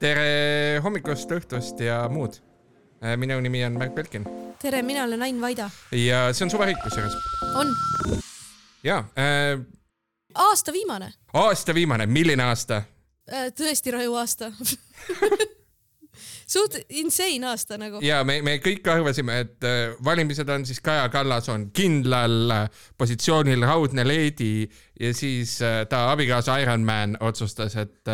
tere hommikust, õhtust ja muud. minu nimi on Märt Belkin. tere, mina olen Ain Vaida. ja see on suveriik kusjuures. on. ja äh,. aasta viimane. aasta viimane, milline aasta äh,? tõesti raju aasta suht insane aasta nagu. ja me, me kõik arvasime, et äh, valimised on siis Kaja Kallas on kindlal äh, positsioonil, raudne leedi ja siis äh, ta abikaasa Ironman otsustas, et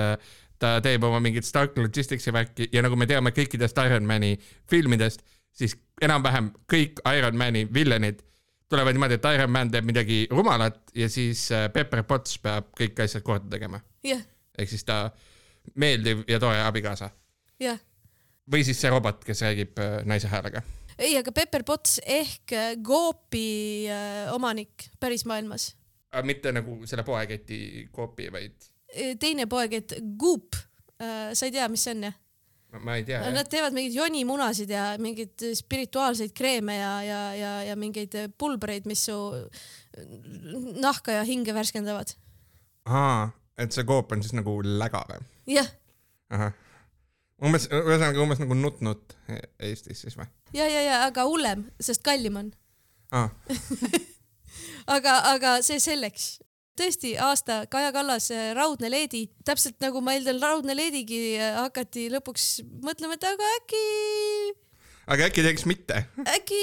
ta teeb oma mingit Stark Logisticsi värki ja nagu me teame kõikidest Ironmani filmidest, siis enam-vähem kõik Ironmani villanid tulevad niimoodi, et Ironman teeb midagi rumalat ja siis Pepper Potts peab kõik asjad korda tegema yeah.. ehk siis ta meeldiv ja tore abikaasa. yeah või siis see robot, kes räägib äh, naise häälega. ei, aga Pepper Potts ehk Coopi äh, äh, omanik pärismaailmas. mitte nagu selle poeketi Coopi, vaid? Teine poekett, Goop. sa ei tea, mis see on jah? ma ei tea. Nad teevad mingeid jonimunasid ja mingeid spirituaalseid kreeme ja, ja, ja, ja mingeid pulbreid, mis su nahka ja hinge värskendavad. aa, et see Coop on siis nagu läga või? jah. umbes, ühesõnaga umbes nagu nutnud Eestis siis või? ja, ja, ja aga hullem, sest kallim on ah. aga, aga see selleks. Tõesti, aasta Kaja Kallas, äh, Raudne leedi, täpselt nagu ma eeldan, Raudne leedigi äh, hakati lõpuks mõtlema, et aga äkki. aga äkki teeks mitte? äkki,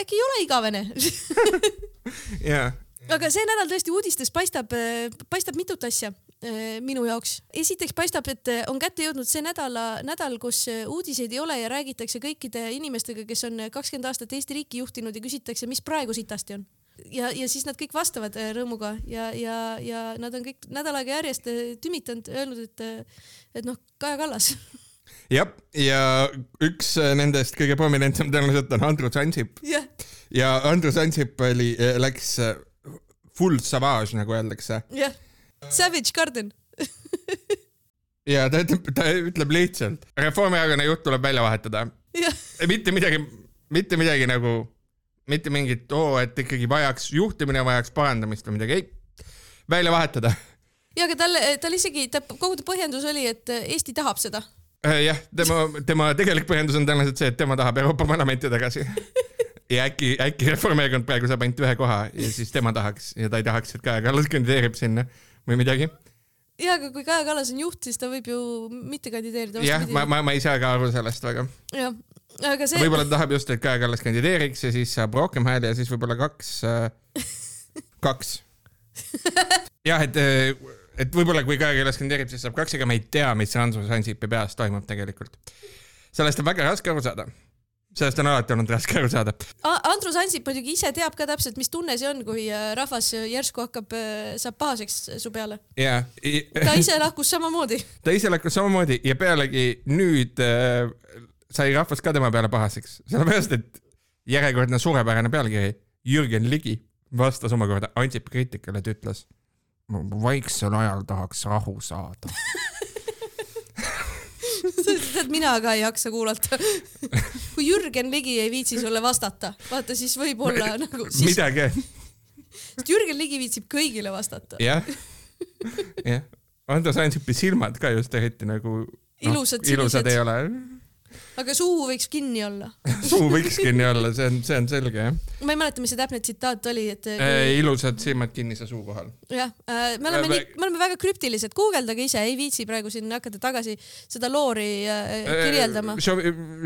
äkki ei ole igavene jaa. aga see nädal tõesti uudistes paistab, äh, paistab mitut asja minu jaoks. esiteks paistab, et on kätte jõudnud see nädala, nädal, kus uudiseid ei ole ja räägitakse kõikide inimestega, kes on kakskümmend aastat Eesti riiki juhtinud ja küsitakse, mis praegu sitasti on. Ja, ja siis nad kõik vastavad rõõmuga ja, ja, ja nad on kõik nädal aega järjest tümitanud, öelnud, et, et noh, Kaja Kallas jah, ja üks nendest kõige prominentsem tõenäoliselt on Andrus Ansip yeah.. ja Andrus Ansip oli, läks full savage, nagu öeldakse. Yeah Savage Garden ja ta ütleb, ta ütleb lihtsalt, Reformierakonna juht tuleb välja vahetada. mitte midagi, mitte midagi nagu, mitte mingit, oo, et ikkagi vajaks, juhtimine vajaks parandamist või midagi, ei, välja vahetada. ja aga tal, tal isegi, ta, kogu ta põhjendus oli, et Eesti tahab seda. Äh, jah, tema, tema tegelik põhjendus on tõenäoliselt see, et tema tahab Euroopa Parlamenti tagasi ja äkki, äkki Reformierakond praegu saab ainult ühe koha ja siis tema tahaks ja ta ei tahaks, et Kaja Kallas kandideerib sinna või midagi. ja, aga kui Kaja Kallas on juht, siis ta võib ju mitte kandideerida. jah, ma, ma, ma ei saa ka aru sellest väga. jah, aga see. võib-olla ta tahab just, et Kaja Kallas kandideeriks ja siis saab rohkem hääli ja siis võib-olla kaks äh,, kaks. jah, et, äh, et võib-olla kui Kaja Kallas kandideerib, siis saab kaks, ega me ei tea, mis Andrus Ansipi peas toimub tegelikult. sellest on väga raske aru saada sellest on alati olnud raske aru saada. Andrus Ansip muidugi ise teab ka täpselt, mis tunne see on, kui äh, rahvas järsku hakkab, äh, saab pahaseks su peale. jaa. ta ise lahkus samamoodi. ta ise lahkus samamoodi ja pealegi nüüd äh, sai rahvas ka tema peale pahaseks, sellepärast et järjekordne suurepärane pealkiri. Jürgen Ligi vastas omakorda Ansipi kriitikale, ta ütles, vaiksel ajal tahaks rahu saada tead, mina ka ei jaksa kuulata. kui Jürgen Ligi ei viitsi sulle vastata, vaata siis võib-olla nagu siis.... midagi. sest Jürgen Ligi viitsib kõigile vastata. jah, jah. Andres Ansipi silmad ka just eriti nagu no, ilusad, ilusad ei ole aga suu võiks kinni olla suu võiks kinni olla, see on, see on selge jah. ma ei mäleta, mis see täpne tsitaat oli, et kui... äh,. ilusad silmad kinnise suu kohal. jah äh,, me oleme äh, nii, me oleme väga krüptilised, guugeldage ise, ei viitsi praegu siin hakata tagasi seda loori äh, äh kirjeldama äh,.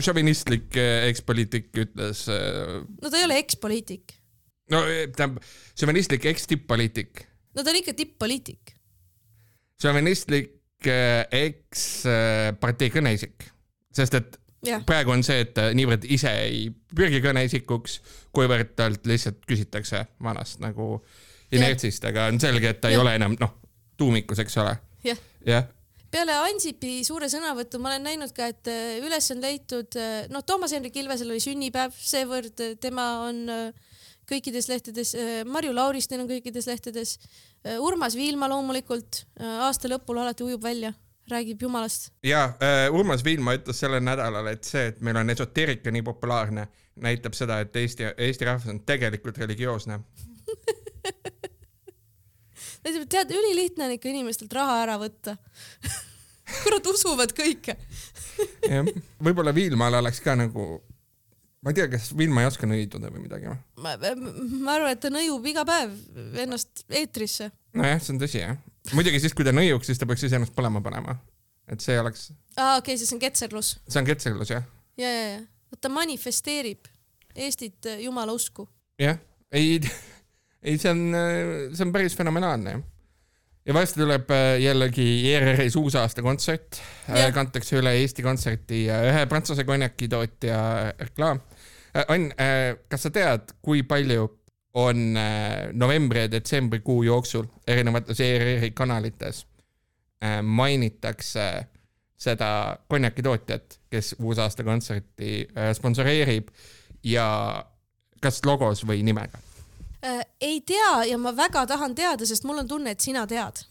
šovinistlik ekspoliitik ütles äh.... no ta ei ole ekspoliitik. no tähendab, šovinistlik eks-tipp-poliitik. no ta on ikka tipp-poliitik. šovinistlik eks-partei kõneisik sest et yeah. praegu on see, et ta niivõrd ise ei pürgi kõneisikuks, kuivõrd talt lihtsalt küsitakse vanast nagu inertsist yeah., aga on selge, et ta yeah. ei ole enam noh, tuumikus, eks ole. jah yeah. peale Ansipi suure sõnavõttu ma olen näinud ka, et äh, üles on leitud, äh, noh, Toomas Hendrik Ilvesel oli sünnipäev, seevõrd äh, tema on kõikides lehtedes, Marju Lauristin on kõikides lehtedes, Urmas Viilma loomulikult aasta lõpul alati ujub välja räägib jumalast. ja äh, Urmas Viilma ütles sellel nädalal, et see, et meil on esoteerika nii populaarne, näitab seda, et Eesti, Eesti rahvas on tegelikult religioosne tead, ülilihtne on ikka inimestelt raha ära võtta kurat usuvad kõike. jah, võib-olla Viilmaal oleks ka nagu, ma ei tea, kas Viilma ei oska nõiduda või midagi või? ma, ma arvan, et ta nõiub iga päev ennast eetrisse. nojah, see on tõsi jah. muidugi siis, kui ta nõiuks, siis ta peaks iseennast põlema panema. et see oleks, aa, okei okay,, siis on ketserlus. see on ketserlus jah. ja, ja, ja, ta manifesteerib Eestit äh, jumala usku. jah, ei, ei, see on, see on päris fenomenaalne jah. ja varsti tuleb äh, jällegi ERR-is uusaastakontsert, Jah. kantakse üle Eesti Kontserti ja ühe prantsuse konjakitootja reklaam. Ann, kas sa tead, kui palju on äh, novembri ja detsembrikuu jooksul erinevates ERR-i kanalites äh, mainitakse seda konjakitootjat, kes uusaastakontserti äh, sponsoreerib ja kas logos või nimega? ei tea ja ma väga tahan teada, sest mul on tunne, et sina tead.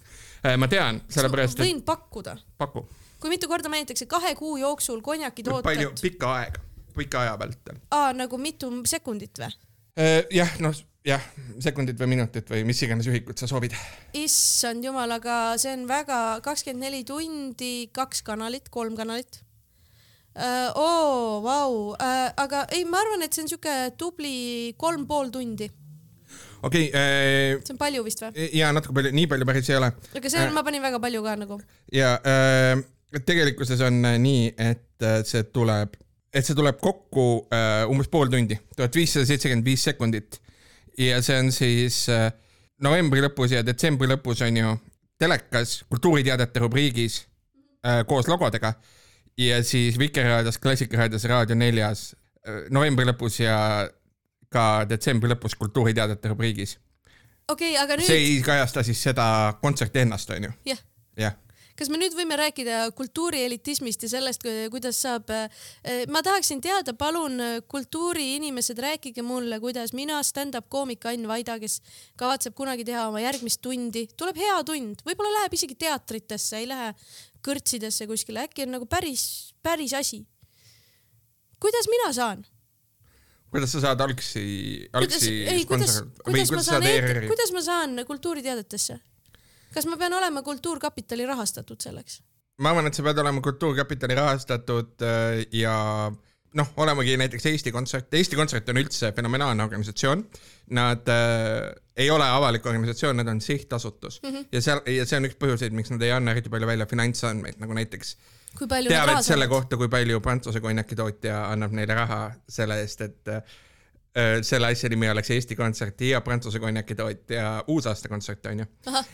Ma tean, sellepärast võin pakkuda, paku. kui mitu korda mainitakse kahe kuu jooksul palju, konjakitootet. pikka aega, pika aja vältel. aa, nagu mitu sekundit või? jah, noh, jah, sekundit või minutit või mis iganes ühikut sa soovid. issand jumal, aga see on väga kakskümmend neli tundi, kaks kanalit, kolm kanalit. oo, vau, aga ei, ma arvan, et see on siuke tubli kolm pool tundi, okei okay,, see on palju vist või? ja natuke palju, nii palju päris ei ole. aga see on, ma panin väga palju ka nagu. ja äh, tegelikkuses on äh, nii, et äh, see tuleb, et see tuleb kokku äh, umbes pool tundi, tuhat viissada seitsekümmend viis sekundit. Ja see on siis äh, novembri lõpus ja detsembri lõpus on ju telekas kultuuriteadete rubriigis äh, koos logodega ja siis Vikerraadios, Klassikaraadios, Raadio neljas äh, novembri lõpus ja ka detsembri lõpus kultuuriteadete rubriigis. okei okay,, aga nüüd see ei kajasta siis seda kontserti ennast, onju. jah, jah kas me nüüd võime rääkida kultuurielitismist ja sellest, kuidas saab, ma tahaksin teada, palun kultuuriinimesed, rääkige mulle, kuidas mina, stand-up koomik Ain Vaida, kes kavatseb kunagi teha oma järgmist tundi, tuleb hea tund, võib-olla läheb isegi teatritesse, ei lähe kõrtsidesse kuskile, äkki on nagu päris, päris asi. kuidas mina saan? kuidas sa saad algsi, kuidas, algsi ei, kuidas, või kuidas ma kuidas sa saan kuidas ma saan kultuuriteadetesse? Kas ma pean olema Kultuurkapitali rahastatud selleks? ma arvan, et sa pead olema Kultuurkapitali rahastatud äh, ja noh, olemagi näiteks Eesti Kontsert, Eesti Kontsert on üldse fenomenaalne organisatsioon. Nad äh, ei ole avalik organisatsioon, nad on sihtasutus mm -hmm. ja seal, ja see on üks põhjuseid, miks nad ei anna eriti palju välja finantsandmeid, nagu näiteks teavet selle kohta, kui palju Prantsuse konjakitootja annab neile raha selle eest, et äh, selle asja nimi oleks Eesti Kontserti ja Prantsuse konjakitootja uusaastakontsert onju. ahah,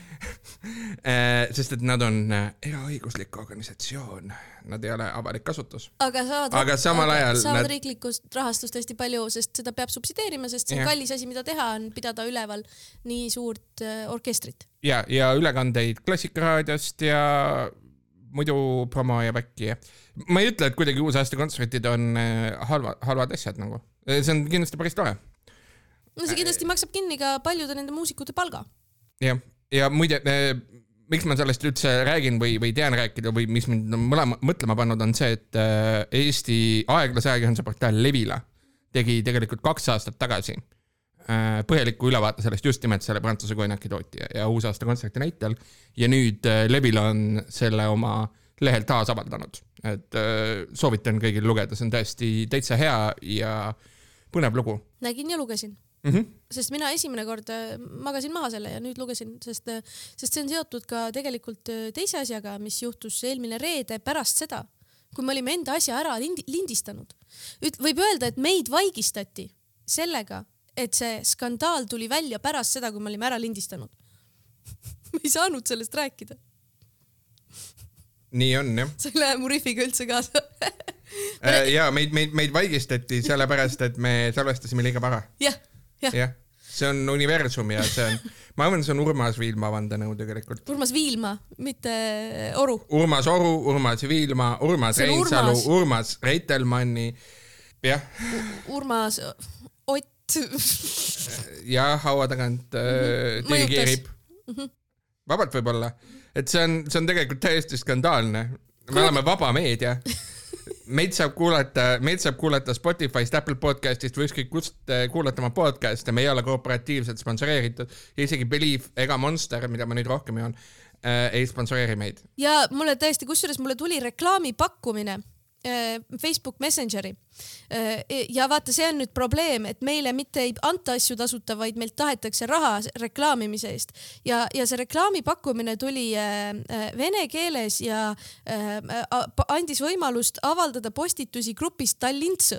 sest et nad on äh, eraõiguslik organisatsioon, nad ei ole avalik kasutus. aga saavad, Aga samal ajal saavad nad- riiklikust rahastust hästi palju, sest seda peab subsideerima, sest see on Jah. kallis asi, mida teha, on pidada üleval nii suurt äh, orkestrit. ja, ja ülekandeid Klassikaraadiost ja muidu promo ja värki ja ma ei ütle, et kuidagi uusaastakontserdid on äh, halva, halvad asjad nagu, see on kindlasti päris tore no see kindlasti maksab kinni ka paljude nende muusikute palga. jah, ja muide, miks ma sellest üldse räägin või, või tean rääkida või mis mind mõlema, mõtlema pannud, on see, et äh, Eesti aeglase ajakirjanduse portaal Levila tegi tegelikult kaks aastat tagasi äh, põhjaliku ülevaate sellest just nimelt selle Prantsuse konjakitootja ja uusaasta kontserti näitel. Ja nüüd äh, Levila on selle oma lehel taas avaldanud, et äh, soovitan kõigil lugeda, see on tõesti täitsa hea ja põnev lugu nägin ja lugesin, mm. -hmm. sest mina esimene kord äh, magasin maha selle ja nüüd lugesin, sest, sest see on seotud ka tegelikult äh, teise asjaga, mis juhtus eelmine reede pärast seda, kui me olime enda asja ära lindi- lindistanud. võib öelda, et meid vaigistati sellega, et see skandaal tuli välja pärast seda, kui me olime ära lindistanud. me ei saanud sellest rääkida, nii on jah sa ei lähe mu rifiga üldse kaasa. Äh, ja meid, meid, meid vaigistati sellepärast, et me salvestasime liiga vara. jah, jah, jah, see on universum ja see on, ma arvan, see on Urmas Viilma vandenõu tegelikult. Urmas Viilma, mitte Oru. Urmas Oru, Urmas Viilma, Urmas Reinsalu, Urmas. Reitelmanni, jah, Urmas Ott. ja haua tagant äh, Mhm. Mõjutas. dirigeerib. vabalt võib-olla, et see on, see on tegelikult täiesti skandaalne. me oleme vaba meedia. Meid saab kuulata, meid saab kuulata Spotify'st, Apple podcast'ist või ükskõik kust äh, kuulata oma podcast'e, me ei ole korporatiivselt sponsoreeritud. Isegi Believe ega Monster, mida ma nüüd rohkem joon, äh, ei sponsoreeri meid. ja mulle tõesti, kusjuures mulle tuli reklaamipakkumine Facebook Messengeri. ja vaata, see on nüüd probleem, et meile mitte ei anta asju tasuta, vaid meilt tahetakse raha reklaamimise eest ja, ja see reklaamipakkumine tuli äh, äh, vene keeles ja äh, andis võimalust avaldada postitusi grupis Tallints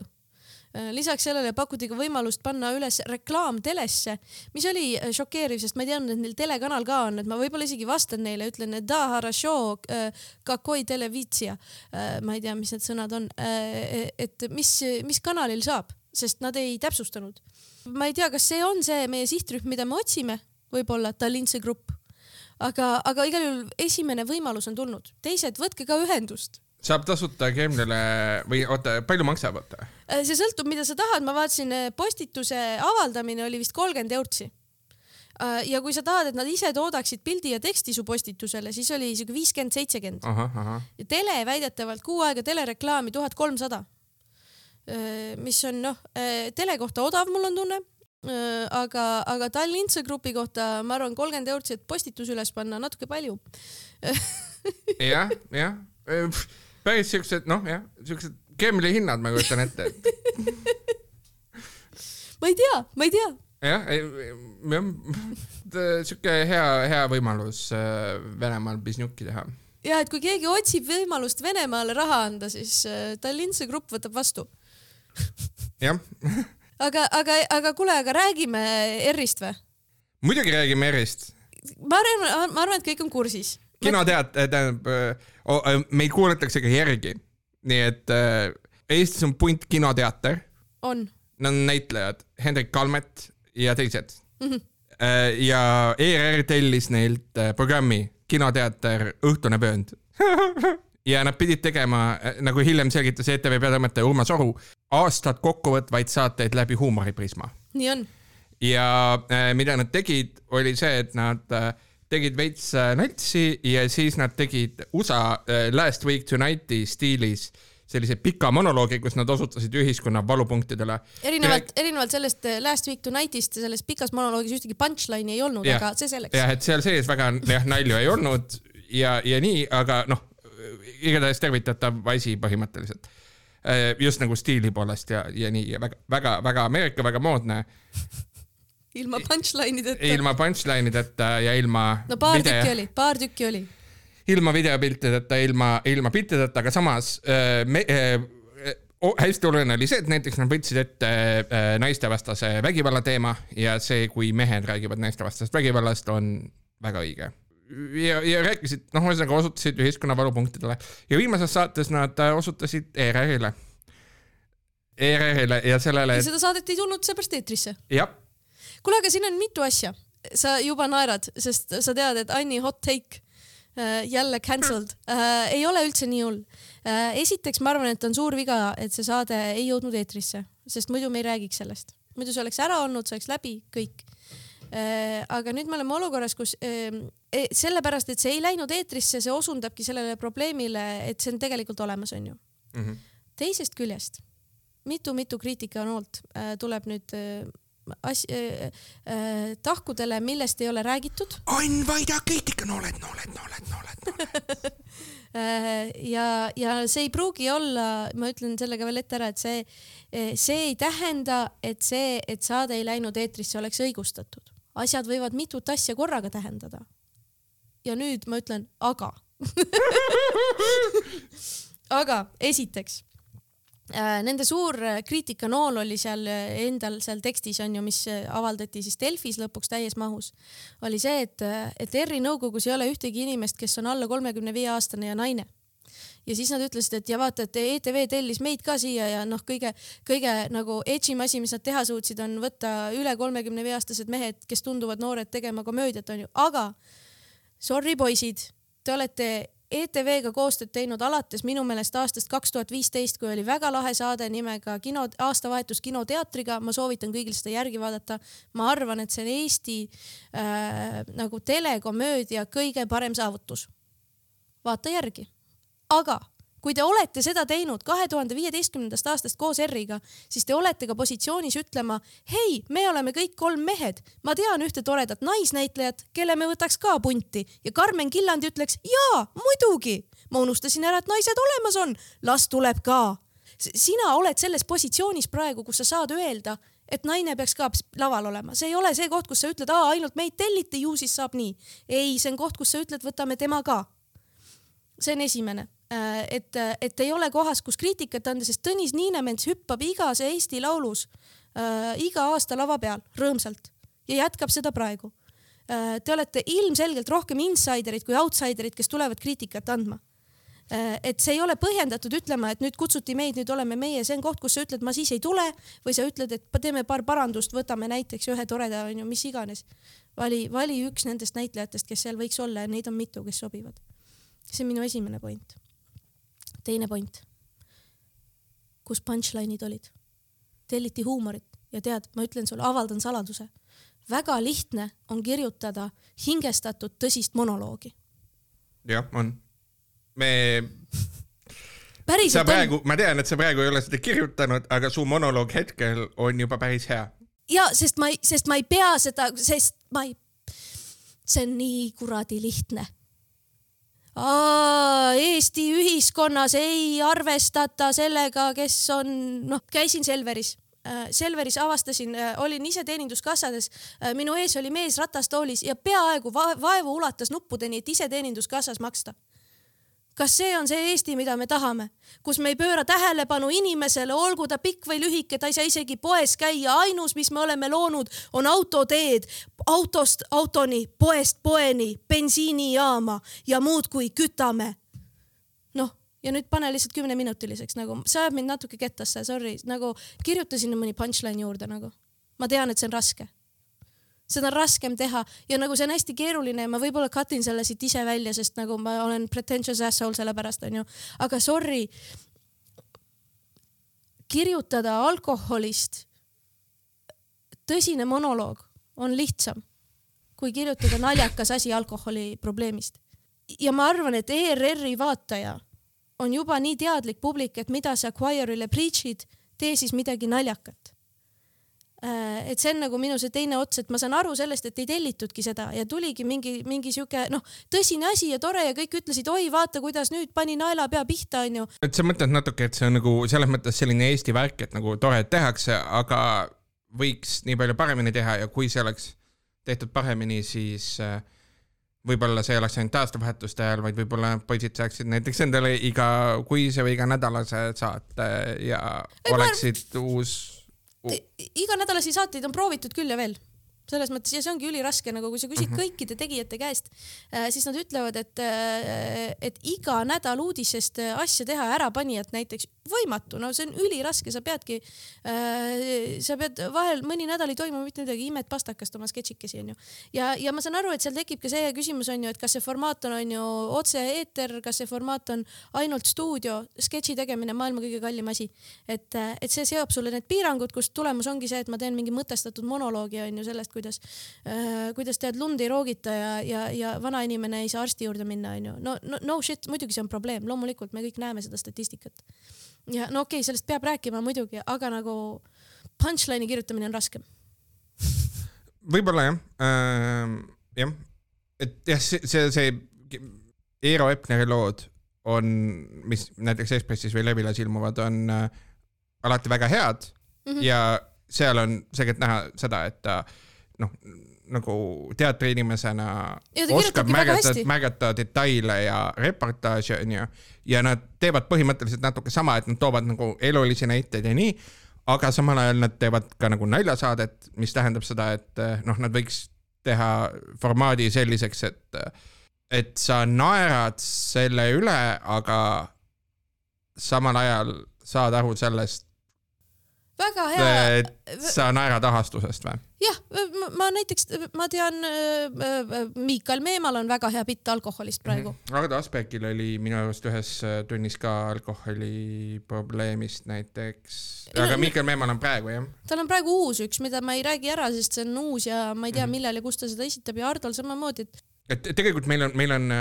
lisaks sellele pakuti ka võimalust panna üles reklaam telesse , mis oli äh, šokeeriv , sest ma ei teadnud , et neil telekanal ka on , et ma võib-olla isegi vastan neile , ütlen , et da хорошо , kakoi televitsia . ma ei tea , mis need sõnad on . et mis , mis kanalil saab , sest nad ei täpsustanud . ma ei tea , kas see on see meie sihtrühm , mida me otsime , võib-olla Tallinnse grupp . aga , aga igal juhul esimene võimalus on tulnud , teised , võtke ka ühendust saab tasuta Kremlile või oota, palju maksab, oota? Äh, see sõltub, mida sa tahad, ma vaatasin, postituse avaldamine oli vist kolmkümmend eurtsi. ja kui sa tahad, et nad ise toodaksid pildi ja teksti su postitusele, siis oli siuke viiskümmend, seitsekümmend. tele väidetavalt kuu aega telereklaami tuhat kolmsada. mis on noh, tele kohta odav, mul on tunne. aga, aga Tallinnse grupi kohta ma arvan, kolmkümmend eurtsi, et postitus üles panna, natuke palju. jah, jah, päris siuksed, noh jah, siuksed Kremli hinnad ma kujutan ette, et ma ei tea, ma ei tea jah, jah, siuke hea, hea võimalus äh, Venemaal bisnukki teha. ja et kui keegi otsib võimalust Venemaale raha anda, siis äh, Tallinnse grupp võtab vastu. jah, aga, aga, aga kuule, aga räägime R-ist või? muidugi räägime ERR-ist. ma arvan, ma arvan, et kõik on kursis. kinoteat-, tähendab, meid kuulatakse ka järgi. nii et äh, Eestis on punt kinoteater, on. nad on näitlejad Hendrik Kalmet ja teised Mhm. Äh, ja ERR tellis neilt äh, programmi Kinoteater Õhtune pöönd. ja nad pidid tegema, nagu hiljem selgitas ETV peatoimetaja Urmas Oru, aastat kokkuvõtvaid saateid läbi huumoriprisma. nii on. ja äh, mida nad tegid, oli see, et nad äh, tegid veits äh, natsi ja siis nad tegid USA äh, Last Week Tonight'i stiilis sellise pika monoloogi, kus nad osutasid ühiskonna valupunktidele. erinevalt, erinevalt sellest äh, Last Week Tonight'ist ja sellest pikas monoloogis ühtegi punchline'i ei olnud, aga see selleks. jah, et seal sees väga jah nalju ei olnud ja, ja nii, aga noh, igatahes tervitatav asi põhimõtteliselt. just nagu stiili poolest ja, ja nii ja väga-väga-väga Ameerika, väga moodne, ilma punchline ideta. ilma punchline ideta ja ilma no paar video- tükki oli, paar tükki oli. ilma videopiltideta, ilma, ilma piltideta, aga samas äh, me, äh, oh, hästi oluline oli see, et näiteks nad võtsid ette äh, naistevastase vägivalla teema ja see, kui mehed räägivad naistevastasest vägivallast, on väga õige. ja, ja rääkisid, noh, ühesõnaga osutasid ühiskonna valupunktidele ja viimases saates nad äh, osutasid ERR-ile. ERR-ile ja sellele, seda saadet ei tulnud seepärast eetrisse. jah, kuule, aga siin on mitu asja. sa juba naerad, sest sa tead, et Anni hot take äh, jälle cancelled äh, ei ole üldse nii hull äh,. esiteks ma arvan, et on suur viga, et see saade ei jõudnud eetrisse, sest muidu me ei räägiks sellest. muidu see oleks ära olnud, see oleks läbi, kõik äh,. aga nüüd me oleme olukorras, kus äh, sellepärast, et see ei läinud eetrisse, see osundabki sellele probleemile, et see on tegelikult olemas, onju. Mhm. teisest küljest mitu-mitu kriitikanoolt äh, tuleb nüüd äh, as- äh, äh, tahkudele, millest ei ole räägitud Ain Vaida kriitikanooled, nooled, nooled, nooled. äh, ja, ja see ei pruugi olla, ma ütlen selle ka veel ette ära, et see, see ei tähenda, et see, et saade ei läinud eetrisse, oleks õigustatud. asjad võivad mitut asja korraga tähendada. ja nüüd ma ütlen aga. aga esiteks äh, Nende suur äh, kriitikanool oli seal äh, endal seal tekstis on ju, mis äh, avaldati siis Delfis lõpuks täies mahus, oli see, et, et ERR-i nõukogus ei ole ühtegi inimest, kes on alla kolmekümne viie aastane ja naine. ja siis nad ütlesid, et ja vaata, et ETV tellis meid ka siia ja noh, kõige, kõige nagu edgy im asi, mis nad teha suutsid, on võtta üle kolmekümne viie aastased mehed, kes tunduvad noored tegema komöödiat onju, aga sorry poisid, te olete ETV-ga koostööd teinud alates minu meelest aastast kaks tuhat viisteist, kui oli väga lahe saade nimega Kino, aastavahetus kinoteatriga, ma soovitan kõigil seda järgi vaadata. ma arvan, et see on Eesti äh, nagu telekomöödia kõige parem saavutus. vaata järgi. aga kui te olete seda teinud kahe tuhande viieteistkümnendast aastast koos R-iga, siis te olete ka positsioonis ütlema, hei, me oleme kõik kolm mehed, ma tean ühte toredat naisnäitlejat, kelle me võtaks ka punti ja Karmen Killandi ütleks jaa, muidugi, ma unustasin ära, et naised olemas on, las tuleb ka. sina oled selles positsioonis praegu, kus sa saad öelda et naine peaks ka laval olema, see ei ole see koht, kus sa ütled, ainult meid telliti, ju siis saab nii. ei, see on koht, kus sa ütled, võtame tema ka. see on esimene, et, et ei ole kohas, kus kriitikat anda, sest Tõnis Niinemets hüppab igas Eesti Laulus äh, iga aasta lava peal rõõmsalt ja jätkab seda praegu äh,. Te olete ilmselgelt rohkem insiderid kui outsiderid, kes tulevad kriitikat andma Äh, et see ei ole põhjendatud ütlema, et nüüd kutsuti meid, nüüd oleme meie, see on koht, kus sa ütled, ma siis ei tule või sa ütled, et teeme paar parandust, võtame näiteks ühe toreda, onju, mis iganes. vali, vali üks nendest näitlejatest, kes seal võiks olla ja neid on mitu, kes sobivad. see on minu esimene point. Teine point. kus punchline'id olid? telliti huumorit ja tead, ma ütlen sulle, avaldan saladuse. väga lihtne on kirjutada hingestatud tõsist monoloogi. jah, on me päriselt sa praegu, ma tean, et sa praegu ei ole seda kirjutanud, aga su monoloog hetkel on juba päris hea. ja sest ma ei, sest ma ei pea seda, sest ma ei, see on nii kuradi lihtne. Eesti ühiskonnas ei arvestata sellega, kes on, noh, käisin Selveris. Äh, Selveris avastasin, äh, olin ise teeninduskassades, äh, minu ees oli mees ratastoolis ja peaaegu vaevu ulatas nuppudeni, et ise teeninduskassas maksta kas see on see Eesti, mida me tahame, kus me ei pööra tähelepanu inimesele, olgu ta pikk või lühike, ta ei saa isegi poes käia, ainus, mis me oleme loonud, on autoteed, autost autoni, poest poeni, bensiinijaama ja muudkui kütame. noh, ja nüüd pane lihtsalt kümneminutiliseks, nagu see ajab mind natuke kettasse, sorry, nagu kirjutasin mõni punchline juurde nagu. ma tean, et see on raske seda on raskem teha ja nagu see on hästi keeruline ja ma võib-olla cut in selle siit ise välja, sest nagu ma olen pretentious asshole sellepärast onju, aga sorry. kirjutada alkoholist tõsine monoloog on lihtsam kui kirjutada naljakas asi alkoholi probleemist. ja ma arvan, et ERR-i vaataja on juba nii teadlik publik, et mida sa choir'ile preach'id, tee siis midagi naljakat et see on nagu minu see teine ots, et ma saan aru sellest, et ei tellitudki seda ja tuligi mingi, mingi sihuke noh, tõsine asi ja tore ja kõik ütlesid, oi, vaata, kuidas nüüd pani naelapea pihta, onju. et sa mõtled natuke, et see on nagu selles mõttes selline Eesti värk, et nagu tore, et tehakse, aga võiks nii palju paremini teha ja kui see oleks tehtud paremini, siis äh, võib-olla see ei oleks ainult aastavahetuste ajal, vaid võib-olla poisid saaksid näiteks endale igakuise või iganädalase saate ja ei, oleksid ma... uus iganädalasi saateid on proovitud küll ja veel selles mõttes ja see ongi üliraske, nagu kui sa küsid mm -hmm. kõikide tegijate käest, äh, siis nad ütlevad, et, äh, et iga nädal uudisest äh, asja teha ärapanijat näiteks võimatu, no see on üliraske, sa peadki äh,, sa pead vahel mõni nädal ei toimu mitte midagi, imed pastakast oma sketšikesi onju. ja, ja ma saan aru, et seal tekib ka see küsimus onju, et kas see formaat on onju otse-eeter, kas see formaat on ainult stuudio, sketši tegemine maailma kõige kallim asi. et, et see seab sulle need piirangud, kus tulemus ongi see, et ma teen mingi mõtestatud monoloogi onju sellest, kuidas äh,, kuidas tead lund ei roogita ja, ja, ja vanainimene ei saa arsti juurde minna, onju. no, no no shit, muidugi see on probleem, loomulikult me kõik näeme seda statistikat. ja no okei okay,, sellest peab rääkima muidugi, aga nagu punchline'i kirjutamine on raskem võib-olla jah äh,, jah, et jah, see, see, see Eero Epneri lood on, mis näiteks Ekspressis või Levilas ilmuvad, on äh, alati väga head mm -hmm. ja seal on selgelt näha seda, et ta äh, noh, nagu teatriinimesena oskab märgata, märgata detaile ja reportaaži onju. ja nad teevad põhimõtteliselt natuke sama, et nad toovad nagu elulisi näiteid ja nii, aga samal ajal nad teevad ka nagu naljasaadet, mis tähendab seda, et noh, nad võiks teha formaadi selliseks, et, et sa naerad selle üle, aga samal ajal saad aru sellest, väga hea. sa naerad ahastusest või? jah, ma näiteks, ma tean, äh, äh, Miikal Meemal on väga hea bitt alkoholist praegu mm. -hmm. Ardo Aspergil oli minu arust ühes äh, tunnis ka alkoholi probleemist näiteks, aga Miikal Meemal on praegu jah? tal on praegu uus üks, mida ma ei räägi ära, sest see on uus ja ma ei tea, mhm. millal ja kus ta seda esitab ja Hardol samamoodi, et et tegelikult meil on, meil on,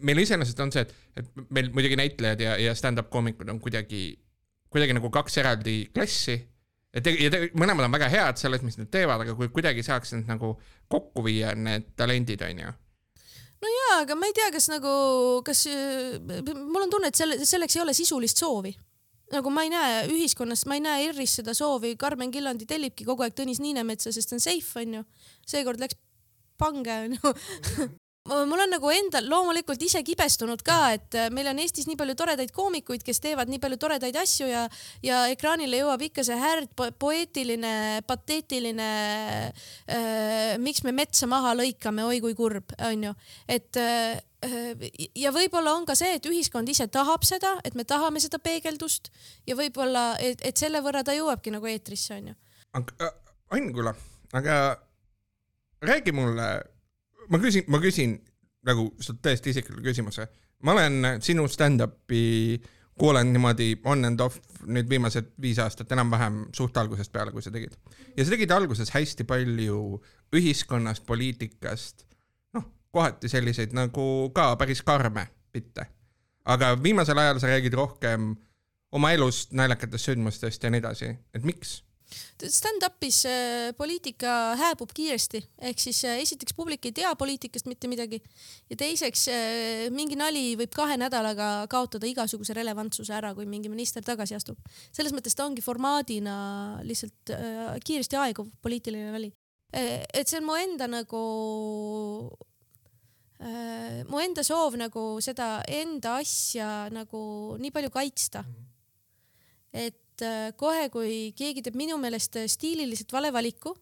meil iseenesest on see, et, et meil muidugi näitlejad ja, ja stand-up koomikud on kuidagi, kuidagi nagu kaks eraldi klassi. Ja te-, ja te, mõlemad on väga head selles, mis nad teevad, aga kui kuidagi saaks need nagu kokku viia, need talendid, on ju no jaa, aga ma ei tea, kas nagu, kas mul on tunne, et selle, selleks ei ole sisulist soovi. nagu ma ei näe ühiskonnas, ma ei näe ERR-is seda soovi, Karmen Killandi tellibki kogu aeg Tõnis Niinemetsa, sest on safe onju. seekord läks pange onju mul on nagu endal loomulikult ise kibestunud ka, et äh, meil on Eestis nii palju toredaid koomikuid, kes teevad nii palju toredaid asju ja, ja ekraanile jõuab ikka see härd po poeetiline, pateetiline äh,. miks me metsa maha lõikame, oi kui kurb, onju, et äh, ja võib-olla on ka see, et ühiskond ise tahab seda, et me tahame seda peegeldust ja võib-olla, et, et selle võrra ta jõuabki nagu eetrisse, onju. aga Ain, kuule, aga räägi mulle ma küsin, ma küsin nagu sult tõesti isikliku küsimuse. ma olen sinu stand-up'i kuulen niimoodi on and off nüüd viimased viis aastat enam-vähem suht algusest peale, kui sa tegid. ja sa tegid alguses hästi palju ühiskonnast, poliitikast, noh, kohati selliseid nagu ka päris karme bitte. aga viimasel ajal sa räägid rohkem oma elust, naljakatest sündmustest ja nii edasi, et miks? Stand-up'is äh, poliitika hääbub kiiresti, ehk siis äh, esiteks publik ei tea poliitikast mitte midagi ja teiseks äh, mingi nali võib kahe nädalaga kaotada igasuguse relevantsuse ära, kui mingi minister tagasi astub. selles mõttes ta ongi formaadina lihtsalt kiiresti aeguv poliitiline nali. et see on mu enda nagu mu enda soov nagu seda enda asja nagu nii palju kaitsta. et et äh, kohe, kui keegi teeb minu meelest äh, stiililiselt vale valiku,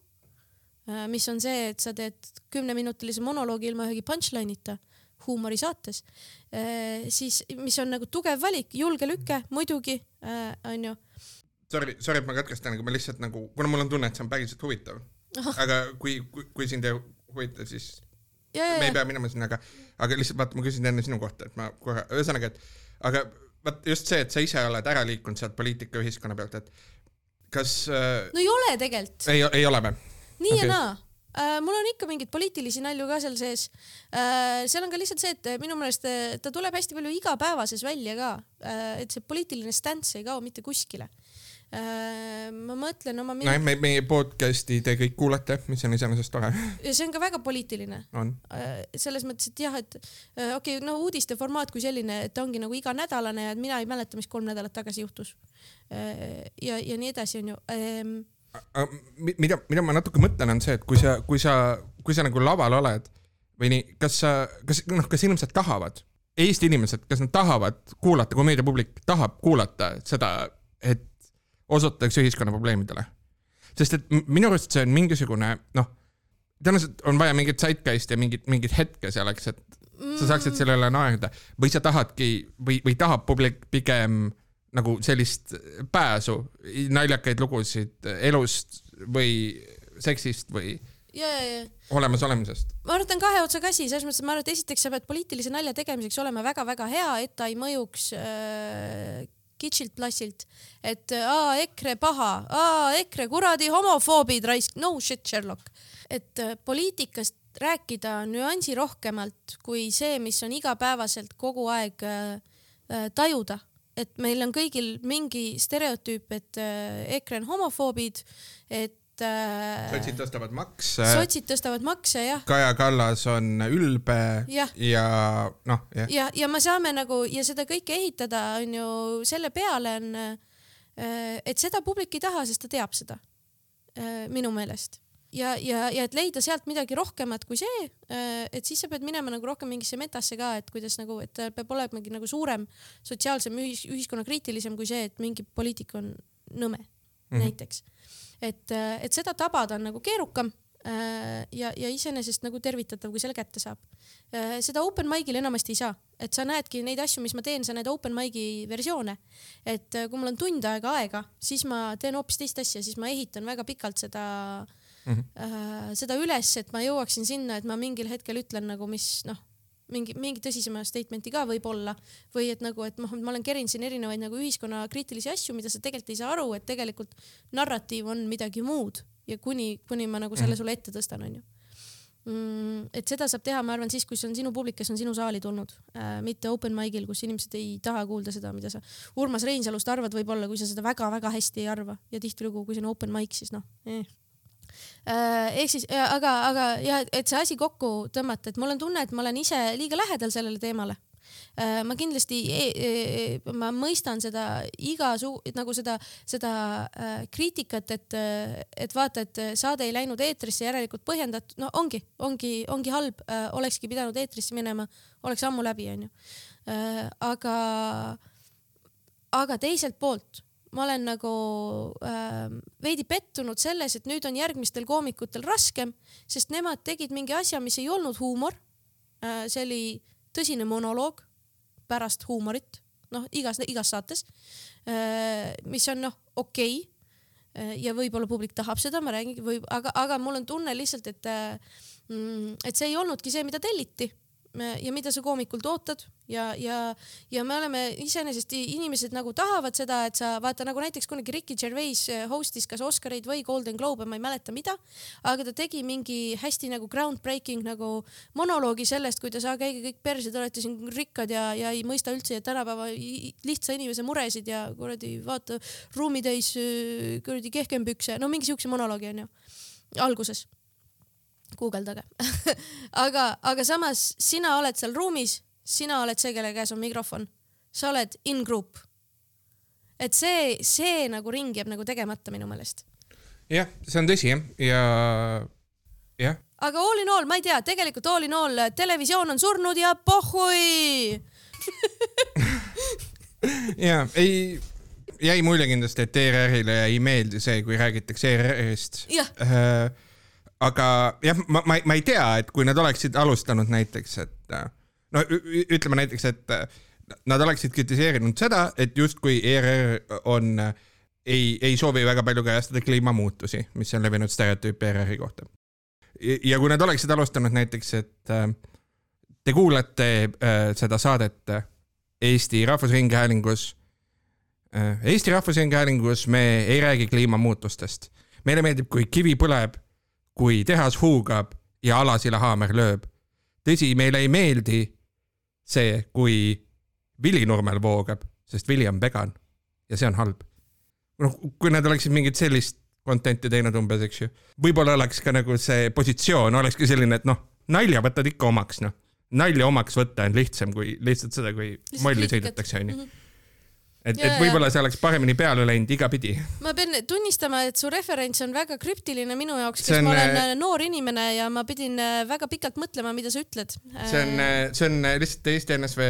äh, mis on see, et sa teed kümneminutilise monoloogi ilma ühegi punchline'ita huumorisaates, siis mis on nagu tugev valik, julge lüke, muidugi onju. Sorry, sorry, et ma katkestan, aga ma lihtsalt nagu, kuna mul on tunne, et see on päriselt huvitav, aga kui, kui, kui sind ei huvita, siis ja, ja, me ei pea minema sinna, aga, aga lihtsalt vaata, ma küsin enne sinu kohta, et ma kohe, ühesõnaga, et aga vot just see, et sa ise oled ära liikunud sealt poliitika ühiskonna pealt, et kas äh, no ei ole tegelikult. ei, ei ole või? nii okay. ja naa äh,. mul on ikka mingeid poliitilisi nalju ka seal sees äh,. seal on ka lihtsalt see, et minu meelest äh, ta tuleb hästi palju igapäevases välja ka äh,, et see poliitiline stance ei kao mitte kuskile Äh, ma mõtlen oma no, me, meie podcast'i te kõik kuulete, mis on iseenesest tore. ja see on ka väga poliitiline. Äh, selles mõttes, et jah, et äh, okei okay,, no uudiste formaat kui selline, et ongi nagu iganädalane ja mina ei mäleta, mis kolm nädalat tagasi juhtus. ja, ja nii edasi, onju ehm, mida, mida ma natuke mõtlen, on see, et kui sa, kui sa, kui sa nagu laval oled või nii, kas sa, kas noh, kas inimesed tahavad, Eesti inimesed, kas nad tahavad kuulata, komöödiapublik tahab kuulata seda, et osutatakse ühiskonna probleemidele. sest et minu arust see on mingisugune noh, tõenäoliselt on vaja mingit zeitgeist ja mingit, mingit hetke selleks, et sa saaksid sellele naerda või sa tahadki või, või tahab publik pigem nagu sellist pääsu, naljakaid lugusid elust või seksist või ja, ja, ja. olemasolemisest. ma arvan, et on kahe otsaga asi, selles mõttes, et ma arvan, et esiteks sa pead poliitilise nalja tegemiseks olema väga-väga hea, et ta ei mõjuks äh, kitschilt plassilt, et aa, EKRE paha, aa, EKRE kuradi homofoobid raisk, no shit Sherlock. et äh, poliitikast rääkida nüansirohkemalt kui see, mis on igapäevaselt kogu aeg äh, äh, tajuda, et meil on kõigil mingi stereotüüp, et äh, EKRE on homofoobid, et äh,. sotsid tõstavad makse. sotsid tõstavad makse, jah. Kaja Kallas on ülbe ja, ja noh, jah. ja, ja me saame nagu ja seda kõike ehitada, on ju, selle peale on äh,, et seda publik ei taha, sest ta teab seda äh,. minu meelest ja, ja, ja et leida sealt midagi rohkemat kui see, äh, et siis sa pead minema nagu rohkem mingisse metasse ka, et kuidas nagu, et peab olemagi nagu suurem sotsiaalsem ühis, ühiskonnakriitilisem kui see, et mingi poliitik on nõme mm -hmm. näiteks et, äh, et seda tabada on nagu keerukam äh, ja, ja iseenesest nagu tervitatav, kui selle kätte saab. Äh, seda open mic'il enamasti ei saa, et sa näedki neid asju, mis ma teen, sa näed open mic'i versioone. et kui mul on tund aega aega, siis ma teen hoopis teist asja, siis ma ehitan väga pikalt seda mm, -hmm. seda üles, et ma jõuaksin sinna, et ma mingil hetkel ütlen nagu, mis noh mingi, mingi tõsisema statement'i ka võib-olla või et nagu, et noh, ma olen kerinud siin erinevaid nagu ühiskonna kriitilisi asju, mida sa tegelikult ei saa aru, et tegelikult narratiiv on midagi muud ja kuni, kuni ma nagu selle mhm. sulle ette tõstan, onju. mm,. et seda saab teha, ma arvan, siis, kui see on sinu publik, kes on sinu saali tulnud äh,, mitte open mic'il, kus inimesed ei taha kuulda seda, mida sa Urmas Reinsalust arvad, võib-olla kui sa seda väga-väga hästi ei arva ja tihtilugu, kui see on open mic, siis noh eh. Äh,. ehk siis, aga, aga ja et see asi kokku tõmmata, et mul on tunne, et ma olen ise liiga lähedal sellele teemale Äh, ma kindlasti, e, e, ma mõistan seda igasugu nagu seda, seda äh, kriitikat, et, et vaata, et saade ei läinud eetrisse, järelikult põhjendatud, no ongi, ongi, ongi halb, äh, olekski pidanud eetrisse minema, oleks ammu läbi, onju. aga, aga teiselt poolt ma olen nagu äh, veidi pettunud selles, et nüüd on järgmistel koomikutel raskem, sest nemad tegid mingi asja, mis ei olnud huumor äh,. see oli tõsine monoloog pärast huumorit, noh, igas, igas saates. Äh, mis on noh, okei okay. Äh, ja võib-olla publik tahab seda, ma räägin, või aga, aga mul on tunne lihtsalt, et, äh, mm, et see ei olnudki see, mida telliti ja mida sa koomikult ootad ja, ja, ja me oleme iseenesest inimesed nagu tahavad seda, et sa vaata nagu näiteks kunagi Ricky Gervais eh, host'is kas Oscareid või Golden Globe, ma ei mäleta, mida, aga ta tegi mingi hästi nagu groundbreaking nagu monoloogi sellest, kuidas käige kõik perse, te olete siin rikkad ja, ja ei mõista üldse tänapäeva lihtsa inimese muresid ja kuradi vaata ruumitäis eh, kuradi kehkempükse, no mingi siukse monoloogi onju alguses guugeldage aga, aga samas sina oled seal ruumis, sina oled see, kelle käes on mikrofon, sa oled in group. et see, see nagu ring jääb nagu tegemata minu meelest. jah, see on tõsi jah, ja jah. aga all in all, ma ei tea, tegelikult all in all televisioon on surnud ja pohhui ja ei jäi mulje kindlasti, et ERR-ile ei meeldi see, kui räägitakse ERR-ist. jah uh, aga jah, ma, ma, ma ei tea, et kui nad oleksid alustanud näiteks, et no ütleme näiteks, et nad oleksid kritiseerinud seda, et justkui ERR on, ei, ei soovi väga palju kajastada kliimamuutusi, mis on levinud stereotüüp ERR-i kohta. ja kui nad oleksid alustanud näiteks, et te kuulate äh, seda saadet Eesti Rahvusringhäälingus äh,. Eesti Rahvusringhäälingus me ei räägi kliimamuutustest. meile meeldib, kui kivi põleb kui tehas huugab ja Alasilla haamer lööb. tõsi, meile ei meeldi see, kui vilinurmel voogab, sest vili on vegan ja see on halb. noh, kui nad oleksid mingit sellist content'i teinud umbes, eks ju, võib-olla oleks ka nagu see positsioon olekski selline, et noh, nalja võtad ikka omaks, noh. nalja omaks võtta on lihtsam kui lihtsalt seda, kui molli sõidetakse, onju mhm et, et võib-olla see oleks paremini peale läinud igapidi. ma pean tunnistama, et su referents on väga krüptiline minu jaoks, kes on, ma olen äh, noor inimene ja ma pidin äh, väga pikalt mõtlema, mida sa ütled. see on, äh, see on lihtsalt Eesti NSV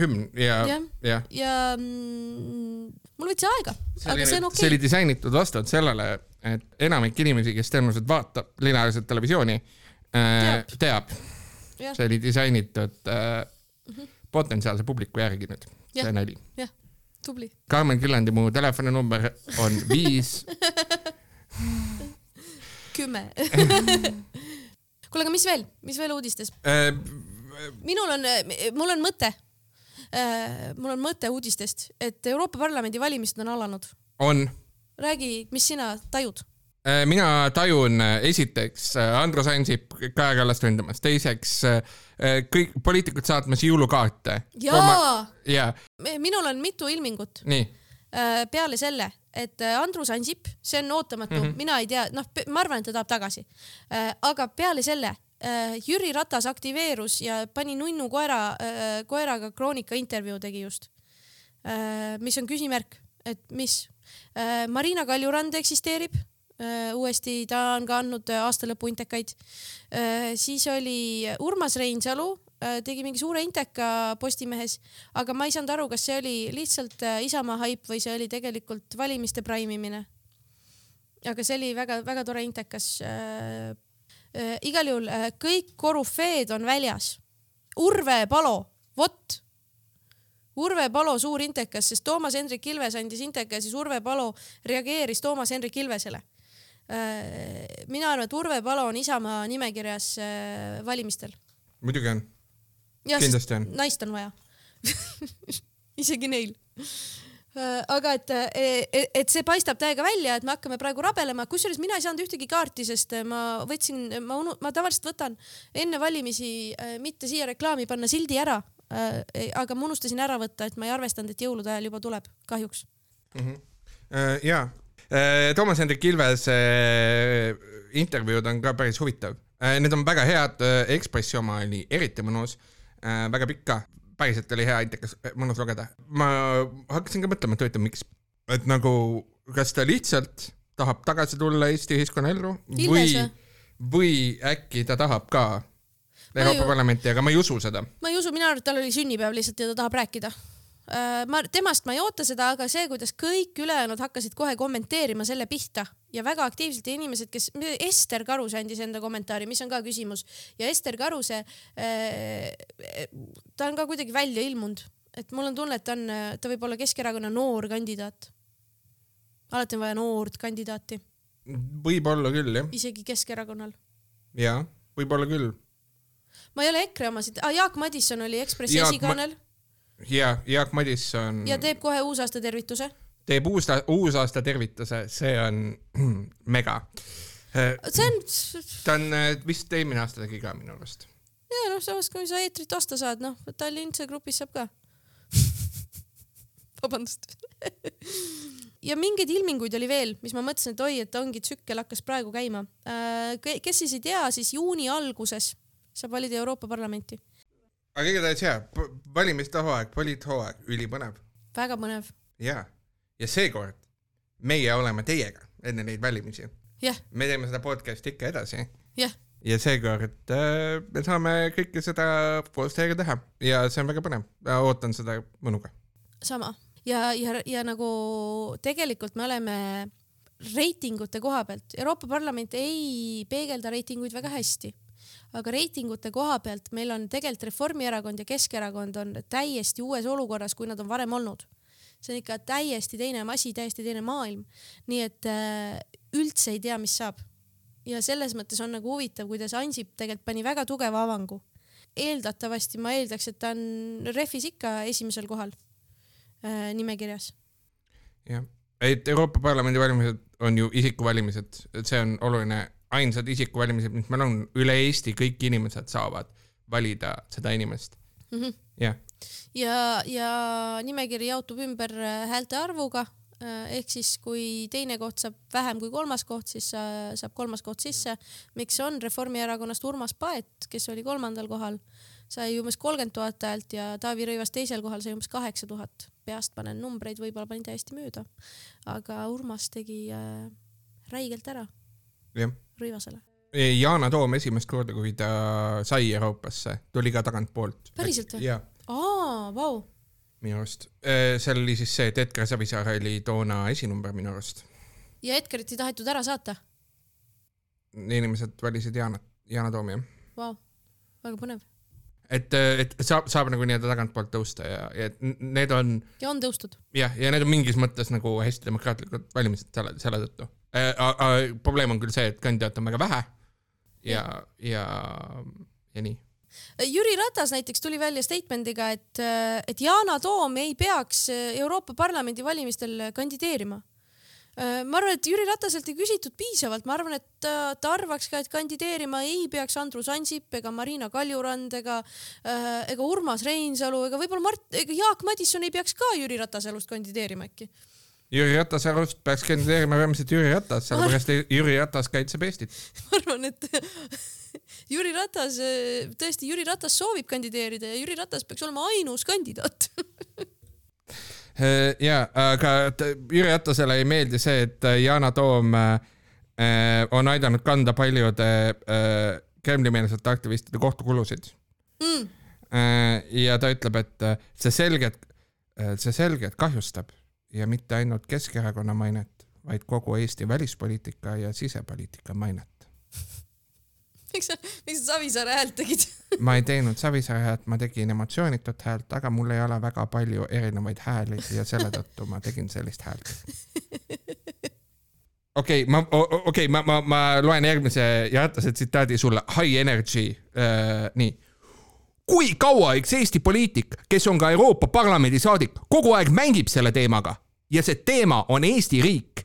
hümn ja, ja, ja, ja mm, mul võttis aega, aga see on okei. okay.. see oli disainitud vastavalt sellele, et enamik inimesi, kes tõenäoliselt vaatab lineaarset televisiooni, teab, teab.. see oli disainitud äh, mm -hmm. potentsiaalse publiku järgi nüüd, see nali. jah tubli. Karmen Küllandi, mu telefoninumber on viis kümme kuule, aga mis veel, mis veel uudistes äh,? minul on, mul on mõte äh,. mul on mõte uudistest, et Euroopa Parlamendi valimised on alanud. on. räägi, mis sina tajud Äh, mina tajun äh, esiteks äh, Andrus Ansip Kaja Kallast ründamas, teiseks kõik poliitikud saatmas jõulukaarte. jaa ja. minul on mitu ilmingut. peale selle, et Andrus Ansip, see on ootamatu mm, -hmm. mina ei tea, noh, ma arvan, et ta tahab tagasi. aga peale selle Jüri Ratas aktiveerus ja pani nunnu koera, koeraga Kroonika intervjuu tegi just. mis on küsimärk, et mis. Marina Kaljurand eksisteerib Äh, uuesti, ta on ka andnud äh, aastalõpu intekaid. Äh, siis oli Urmas Reinsalu, tegi mingi suure inteka Postimehes, aga ma ei saanud aru, kas see oli lihtsalt Isamaa haip või see oli tegelikult valimiste praimimine. aga see oli väga-väga tore intekas. igal juhul kõik korüfeed on väljas. Urve Palo, vot Urve Palo suur intekas, sest Toomas Hendrik Ilves andis inteka ja siis Urve Palo reageeris Toomas Hendrik Ilvesele Äh, mina arvan, et Urve Palo on Isamaa nimekirjas äh, valimistel. muidugi on. kindlasti on. naist on vaja isegi neil. Äh, aga et, et, et see paistab täiega välja, et me hakkame praegu rabelema, kusjuures mina ei saanud ühtegi kaarti, sest ma võtsin, ma unu-, ma tavaliselt võtan enne valimisi äh, mitte siia reklaami panna sildi ära äh,. aga ma unustasin ära võtta, et ma ei arvestanud, et jõulude ajal juba tuleb, kahjuks mm. -hmm. Ja Toomas Hendrik Ilvese uh, intervjuud on ka päris huvitav uh,. Need on väga head Ekspressi oma oli eriti mõnus väga pikk ka päriselt oli hea antikas, mõnus lugeda. ma hakkasin ka mõtlema, et huvitav, miks, et nagu, kas ta lihtsalt tahab tagasi tulla Eesti ühiskonnaellu või, või äkki ta tahab ka Euroopa. Parlamenti, aga ma ei usu seda. ma ei usu, mina arvan, et tal oli sünnipäev lihtsalt ja ta tahab rääkida ma, temast ma ei oota seda, aga see, kuidas kõik ülejäänud hakkasid kohe kommenteerima selle pihta ja väga aktiivselt ja inimesed, kes, Ester Karuse andis enda kommentaari, mis on ka küsimus ja Ester Karuse äh,, ta on ka kuidagi välja ilmunud, et mul on tunne, et ta on, ta võib olla Keskerakonna noor kandidaat. alati on vaja noort kandidaati. võib-olla küll, jah. isegi Keskerakonnal. jaa, võib-olla küll. ma ei ole EKRE omasid ah,, Jaak Madisson oli Ekspressi esikaanel ma ja Jaak Madisson. ja teeb kohe uusaasta tervituse. teeb uus, uusaasta tervituse, see on mega. see on. ta on vist eelmine aasta tegi ka minu arust. ja noh, samas kui sa eetrit osta saad, noh, Tallinna grupis saab ka vabandust ja mingeid ilminguid oli veel, mis ma mõtlesin, et oi, et ongi tsükkel hakkas praegu käima. Äh, kes siis ei tea, siis juuni alguses saab valida Euroopa Parlamenti aga igatahes jaa, valimiste hooaeg, poliithooaeg, ülipõnev. väga põnev. jaa, ja seekord meie oleme teiega enne neid valimisi. me teeme seda podcast'i ikka edasi. jah. ja seekord äh, me saame kõike seda koos teiega teha ja see on väga põnev, ootan seda mõnuga. sama ja, ja, ja nagu tegelikult me oleme reitingute koha pealt, Euroopa Parlament ei peegelda reitinguid väga hästi aga reitingute koha pealt meil on tegelikult Reformierakond ja Keskerakond on täiesti uues olukorras, kui nad on varem olnud. see on ikka täiesti teine asi, täiesti teine maailm. nii et äh, üldse ei tea, mis saab. ja selles mõttes on nagu huvitav, kuidas Ansip tegelikult pani väga tugeva avangu. eeldatavasti ma eeldaks, et ta on Refis ikka esimesel kohal äh, nimekirjas. jah, et Euroopa Parlamendi valimised on ju isikuvalimised, et see on oluline ainsad isikuvalimised, mis meil on, üle Eesti kõik inimesed saavad valida seda inimest mm. -hmm. jah. ja, ja nimekiri jaotub ümber äh, häälte arvuga äh, ehk siis, kui teine koht saab vähem kui kolmas koht, siis saab kolmas koht sisse. miks on Reformierakonnast Urmas Paet, kes oli kolmandal kohal, sai umbes kolmkümmend tuhat häält ja Taavi Rõivas teisel kohal sai umbes kaheksa tuhat. peast panen numbreid, võib-olla panin täiesti mööda. aga Urmas tegi äh, räigelt ära. jah Rõivasele? Yana Toom esimest korda, kui ta sai Euroopasse, tuli ka tagantpoolt. päriselt või? aa, vau. minu arust. Äh, seal oli siis see, et Edgar Savisaar oli toona esinumber minu arust. ja Edgarit ei tahetud ära saata? inimesed valisid Yana, Yana Toomi, jah. Vau, väga põnev. et, et saab, saab nagu nii-öelda tagantpoolt tõusta ja, ja need on. ja on tõustud. jah, ja need on mingis mõttes nagu hästi demokraatlikud valimised selle, selle tõttu äh,. Probleem on küll see, et kandidaate on väga vähe ja, ja, ja nii. Jüri Ratas näiteks tuli välja statement'iga, et, et Yana Toom ei peaks Euroopa Parlamendi valimistel kandideerima. Ma arvan, et Jüri Rataselt ei küsitud piisavalt, ma arvan, et ta, ta arvaks ka, et kandideerima ei peaks Andrus Ansip ega Marina Kaljurand ega äh, ega Urmas Reinsalu ega võib-olla Mart, ega Jaak Madisson ei peaks ka Jüri Ratase elust kandideerima äkki Jüri Ratase arust peaks kandideerima peamiselt Jüri Ratas, sellepärast et Jüri Ratas kaitseb Eestit. ma arvan, et Jüri Ratas, tõesti Jüri Ratas soovib kandideerida ja Jüri Ratas peaks olema ainus kandidaat. Ja, aga Jüri Ratasele ei meeldi see, et Yana Toom äh, on aidanud kanda paljude äh, Kremli-meelsete aktivistide kohtukulusid. Mm.. ja ta ütleb, et see selgelt, see selgelt kahjustab ja mitte ainult Keskerakonna mainet, vaid kogu Eesti välispoliitika ja sisepoliitika mainet. miks sa, miks sa Savisaare häält tegid ma ei teinud Savisaare häält, ma tegin emotsioonitut häält, aga mul ei ole väga palju erinevaid hääli ja selle tõttu ma tegin sellist häält. okei okay,, ma, okei okay,, ma, ma, ma loen järgmise Jatase tsitaadi sulle, high energy äh,, nii kui kaua üks Eesti poliitik, kes on ka Euroopa Parlamendi saadik, kogu aeg mängib selle teemaga ja see teema on Eesti riik.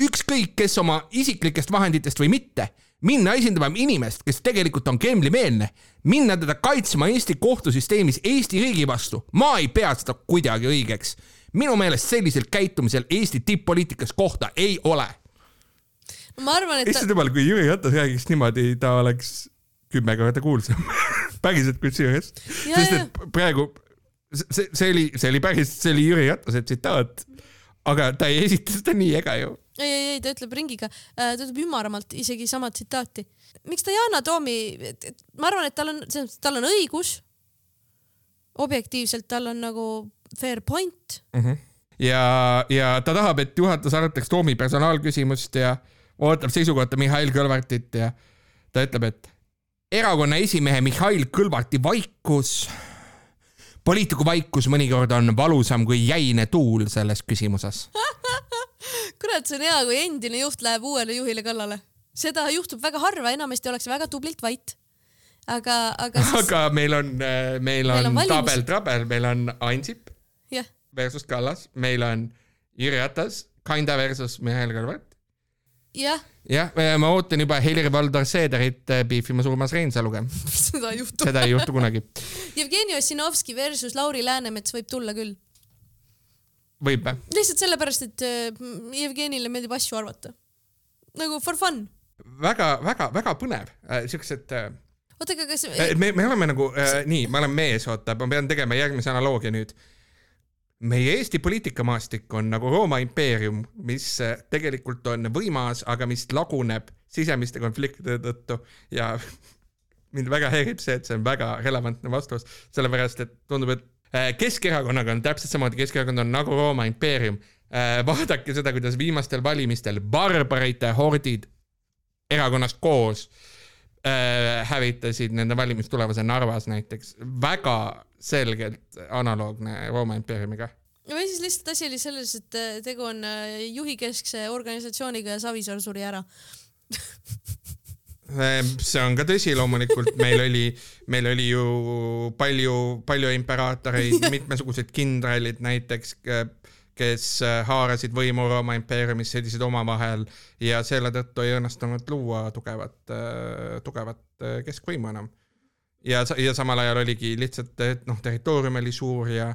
ükskõik, kes oma isiklikest vahenditest või mitte, minna esindama inimest, kes tegelikult on Kremli-meelne, minna teda kaitsma Eesti kohtusüsteemis Eesti riigi vastu, ma ei pea seda kuidagi õigeks. minu meelest sellisel käitumisel Eesti tipp-poliitikas kohta ei ole. ma arvan, et issand jumal, kui Jüri Ratas räägiks niimoodi, ta oleks kümme korda kuulsam päriselt kusjuures, sest et praegu see, see oli, see oli päris, see oli Jüri Ratase tsitaat, aga ta ei esita seda nii ega ju. ei, ei, ei, ta ütleb ringiga, ta ütleb ümaramalt isegi sama tsitaati. miks ta Yana Toomi, ma arvan, et tal on, tal on õigus. objektiivselt tal on nagu fair point mm. -hmm. ja, ja ta tahab, et juhatus arutaks Toomi personaalküsimust ja ootab seisukohta Mihhail Kõlvartit ja ta ütleb, et erakonna esimehe Mihhail Kõlvarti vaikus, poliitiku vaikus mõnikord on valusam kui jäine tuul selles küsimuses kurat, see on hea, kui endine juht läheb uuele juhile kallale. seda juhtub väga harva, enamasti ollakse väga tublilt vait. aga, aga siis... aga meil on, äh, meil on, on tabel-trabel, meil on Ansip yeah. versus Kallas, meil on Jüri Ratas, Kinda versus Mihhail Kõlvart jah. jah, ma ootan juba Helir-Valdor Seederit piifimas äh, Urmas Reinsaluga seda ei juhtu. seda ei juhtu kunagi Jevgeni Ossinovski versus Lauri Läänemets võib tulla küll. võib või? lihtsalt sellepärast, et äh, Jevgenile meeldib asju arvata. nagu for fun väga, väga, väga põnev äh,, siuksed äh, oota, aga kas me, me oleme nagu äh,, nii, ma olen mees, oota, ma pean tegema järgmise analoogia nüüd äh, meie Eesti poliitikamaastik on nagu Rooma impeerium, mis äh, tegelikult on võimas, aga mis laguneb sisemiste konfliktide tõttu ja mind väga häirib see, et see on väga relevantne vastus, sellepärast et tundub, et äh, Keskerakonnaga on täpselt samamoodi, Keskerakond on nagu Rooma impeerium. Äh, vaadake seda, kuidas viimastel valimistel barbarite hordid erakonnast koos hävitasid nende valimistulemuse Narvas näiteks, väga selgelt analoogne Rooma impeeriumiga. või siis lihtsalt asi oli selles, et äh, tegu on äh, juhikeskse organisatsiooniga ja Savisaar suri ära. Ehm, see on ka tõsi, loomulikult. Meil oli, meil oli ju palju, palju imperaatoreid, mitmesugused kindralid näiteks, kes äh, haarasid võimu Rooma impeeriumis, sõdisid omavahel ja selle tõttu ei õnnestunud luua tugevat, tugevat keskvõimu enam ja, ja samal ajal oligi lihtsalt, et noh, territoorium oli suur ja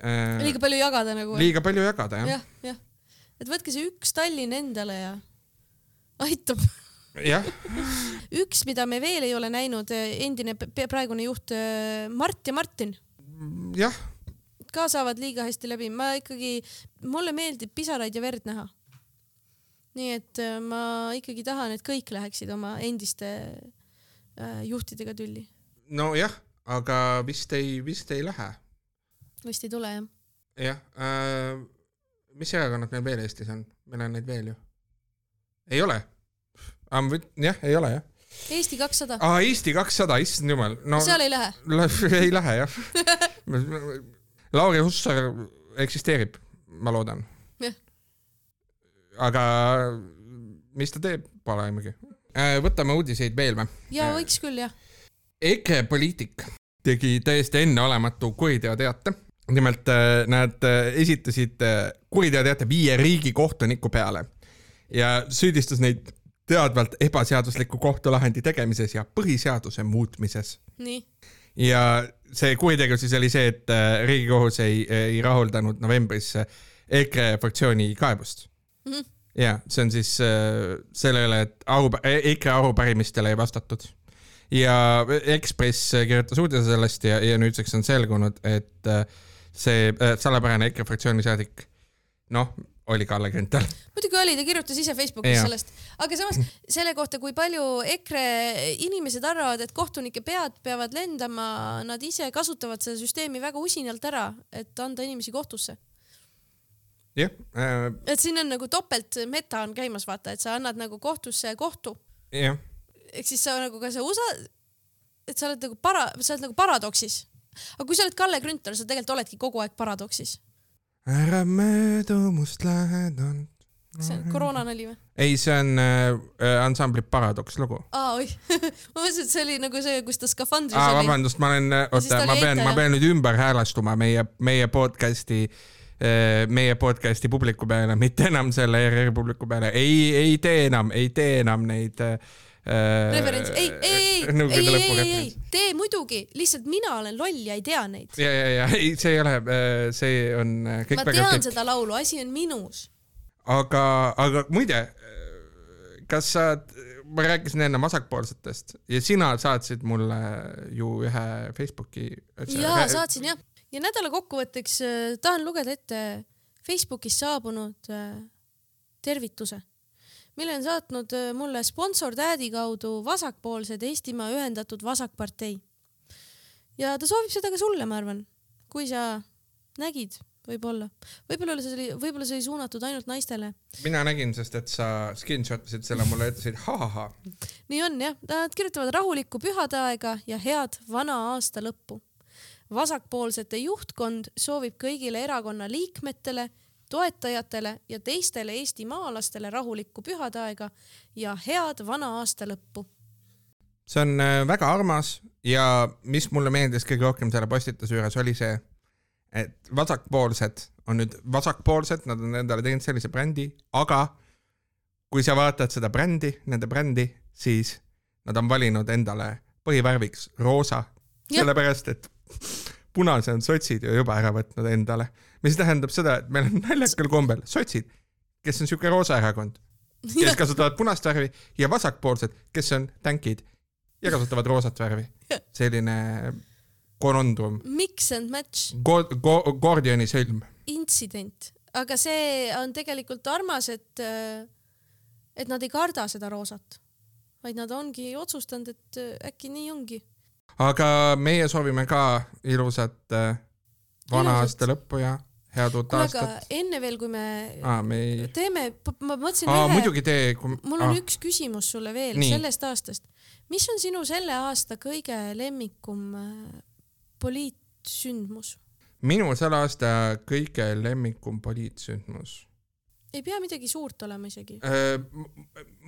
äh,. liiga palju jagada nagu. liiga palju jagada jah. jah, jah, et võtke see üks Tallinn endale ja aitab jah üks, mida me veel ei ole näinud, endine praegune juht äh, Mart ja Martin. jah. Ka saavad liiga hästi läbi, ma ikkagi, mulle meeldib pisaraid ja verd näha. nii et äh, ma ikkagi tahan, et kõik läheksid oma endiste äh, juhtidega tülli nojah, aga vist ei, vist ei lähe. vist ei tule jah. jah äh,, mis erakonnad meil veel Eestis on, meil on neid veel ju. ei ole? jah, ei ole jah. Eesti kakssada. aa, Eesti kakssada, issand jumal no,. seal ei lähe? ei lähe jah Lauri Hussar eksisteerib, ma loodan. aga mis ta teeb, pole aimugi. Äh, võtame uudiseid veel või? jaa, võiks küll jah EKRE poliitik tegi täiesti enneolematu kuriteoteate. nimelt äh, nad äh, esitasid kuriteoteate viie riigikohtuniku peale ja süüdistas neid teadvalt ebaseadusliku kohtulahendi tegemises ja põhiseaduse muutmises. nii. Ja see kuritegu siis oli see, et riigikohus ei, ei rahuldanud novembris EKRE fraktsiooni kaebust mm. -hmm. ja see on siis selle üle, et aru, EKRE arupärimistele ei vastatud ja Ekspress kirjutas uudise sellest ja, ja nüüdseks on selgunud, et äh, see äh, salapärane EKRE fraktsiooni saadik, noh, oli Kalle Grünthal. muidugi oli, ta kirjutas ise Facebookis ja. sellest, aga samas selle kohta, kui palju EKRE inimesed arvavad, et kohtunike pead peavad lendama, nad ise kasutavad seda süsteemi väga usinalt ära, et anda inimesi kohtusse jah äh.... et siin on nagu topelt meta on käimas, vaata, et sa annad nagu kohtusse kohtu. ehk siis sa nagu ka sa usa-, et sa oled nagu para-, sa oled nagu paradoksis. aga kui sa oled Kalle Grünthal, sa tegelikult oledki kogu aeg paradoksis. Ära möödu must lähedalt. see on koroonanali või? ei, see on äh, ansambli Paradoks lugu. aa, oih ma mõtlesin, et see oli nagu see, kus ta skafandris aa, oli. vabandust, ma olen, oota, ma pean, ma pean nüüd ümber häälestuma meie, meie podcast'i meie podcast'i publiku peale, mitte enam selle ERR-i publiku peale, ei, ei tee enam, ei tee enam neid äh, referents, ei, ei, ei, ei, ei, ei, ei tee muidugi, lihtsalt mina olen loll ja ei tea neid. ja, ja, ja ei, see ei ole, see on äh, kõik ma tean kõik, seda laulu, asi on minus. aga, aga muide, kas sa, ma rääkisin enne vasakpoolsetest ja sina saatsid mulle ju ühe Facebooki. jaa, saatsin jah. ja nädala kokkuvõtteks äh, tahan lugeda ette Facebookist saabunud äh, tervituse, mille on saatnud äh, mulle sponsor tädi kaudu vasakpoolsed Eestimaa Ühendatud Vasakpartei. ja ta soovib seda ka sulle, ma arvan, kui sa nägid, võib-olla, võib-olla see oli, võib-olla see oli suunatud ainult naistele. mina nägin, sest et sa screenshot isid selle mulle, ütlesid ha-ha-ha. nii on jah, nad kirjutavad rahulikku pühade aega ja head vana aasta lõppu. vasakpoolsete juhtkond soovib kõigile erakonna liikmetele, toetajatele ja teistele eestimaalastele rahulikku pühade aega ja head vana aasta lõppu. see on äh, väga armas ja mis mulle meeldis kõige rohkem selle postituse juures oli see, et vasakpoolsed on nüüd vasakpoolsed, nad on endale teinud sellise brändi, aga kui sa vaatad seda brändi, nende brändi, siis nad on valinud endale põhivärviks roosa, sellepärast et punase on sotsid ju juba ära võtnud endale, mis tähendab seda, et meil on naljakal kombel sotsid, kes on siuke roosa erakond, kes kasutavad punast värvi ja vasakpoolsed, kes on tänkid ja kasutavad roosat värvi. selline konondrum, Mix and match, Go-, Go-, Gordioni sõlm. intsident, aga see on tegelikult armas, et, et nad ei karda seda roosat, vaid nad ongi otsustanud, et äkki nii ongi aga meie soovime ka ilusat äh, vana aasta lõppu ja head uut kuule, aga aastat. enne veel, kui me aa, me ei, teeme, ma mõtlesin aa ühe, muidugi tee, kui, mul on üks küsimus sulle veel Nii. sellest aastast. mis on sinu selle aasta kõige lemmikum äh, poliitsündmus? minu selle aasta kõige lemmikum poliitsündmus ei pea midagi suurt olema isegi. Äh,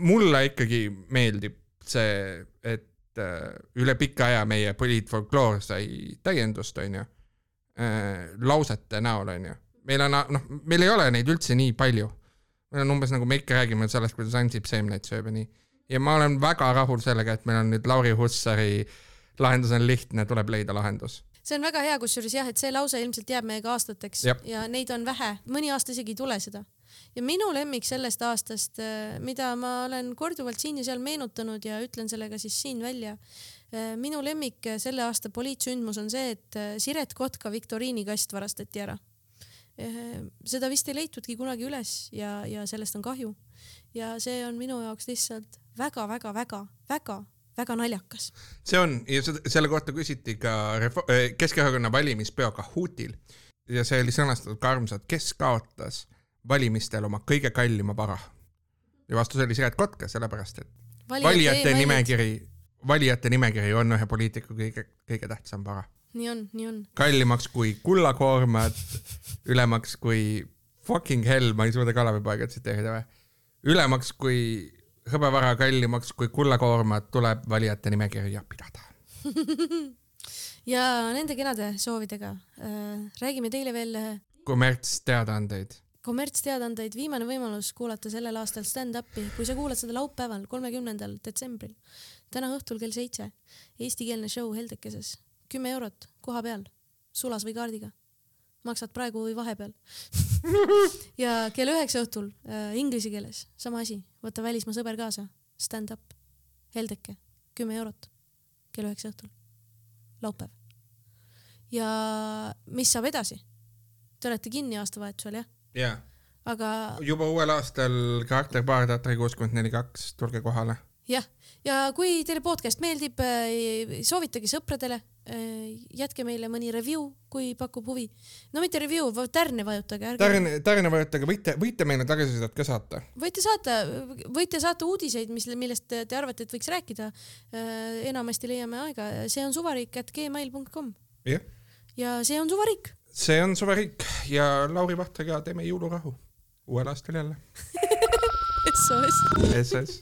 mulle ikkagi meeldib see, et äh, üle pika aja meie poliitfolkloor sai täiendust, onju. lausete näol, onju. meil on, noh, meil ei ole neid üldse nii palju. meil on umbes nagu me ikka räägime sellest, kuidas Ansip seemneid sööb ja nii. ja ma olen väga rahul sellega, et meil on nüüd Lauri Hussari lahendus on lihtne, tuleb leida lahendus. see on väga hea, kusjuures jah, et see lause ilmselt jääb meiega aastateks Jep. ja neid on vähe, mõni aasta isegi ei tule seda. Ja minu lemmik sellest aastast, mida ma olen korduvalt siin ja seal meenutanud ja ütlen selle ka siis siin välja. minu lemmik äh, selle aasta poliitsündmus on see, et äh, Siret Kotka viktoriinikast varastati ära. seda vist ei leitudki kunagi üles ja, ja sellest on kahju. ja see on minu jaoks lihtsalt väga-väga-väga-väga, väga naljakas. see on ja selle kohta küsiti ka äh, Keskerakonna valimispeo Kahutil ja see oli sõnastatud ka armsalt, kes kaotas valimistel oma kõige kallima vara. ja vastus oli Siret Kotka, sellepärast et valijate nimekiri, valijate nimekiri on ühe poliitiku kõige, kõige tähtsam vara. nii on, nii on. kallimaks kui kullakoormad, ülemaks kui fucking hell, ma ei suuda Kalevipoega tsiteerida või, ülemaks kui hõbevara, kallimaks kui kullakoormad tuleb valijate nimekirja pidada. ja nende kenade soovidega äh, räägime teile veel äh, kommertsteadaandeid. kommertsteadandeid, viimane võimalus kuulata sellel aastal stand-up'i, kui sa kuulad seda laupäeval, kolmekümnendal detsembril, täna õhtul kell seitse, eestikeelne show Heldekeses, kümme eurot koha peal, sulas või kaardiga, maksad praegu või vahepeal. ja kell üheksa õhtul äh, inglise keeles. Sama asi, võta välismaa sõber kaasa, stand-up, Heldeke, kümme eurot, kell üheksa õhtul, laupäev. ja mis saab edasi? Te olete kinni aastavahetusel jah? jaa, aga juba uuel aastal Karakter Baar Teatri kuuskümmend neli kaks, tulge kohale. jah, ja kui teile podcast meeldib, soovitage sõpradele, jätke meile mõni review, kui pakub huvi. no mitte review, tärne vajutage. Tärne, Tärne vajutage, võite, võite meile tagasisidet ka saata. võite saata, võite saata uudiseid, mis, millest te te arvate, et võiks rääkida. enamasti leiame aega, see on suvariik at gmail.com jah, ja see on suvariik. See on suveriik ja Lauri Vahtriga teeme jõulurahu uuel aastal jälle. SOS. SOS.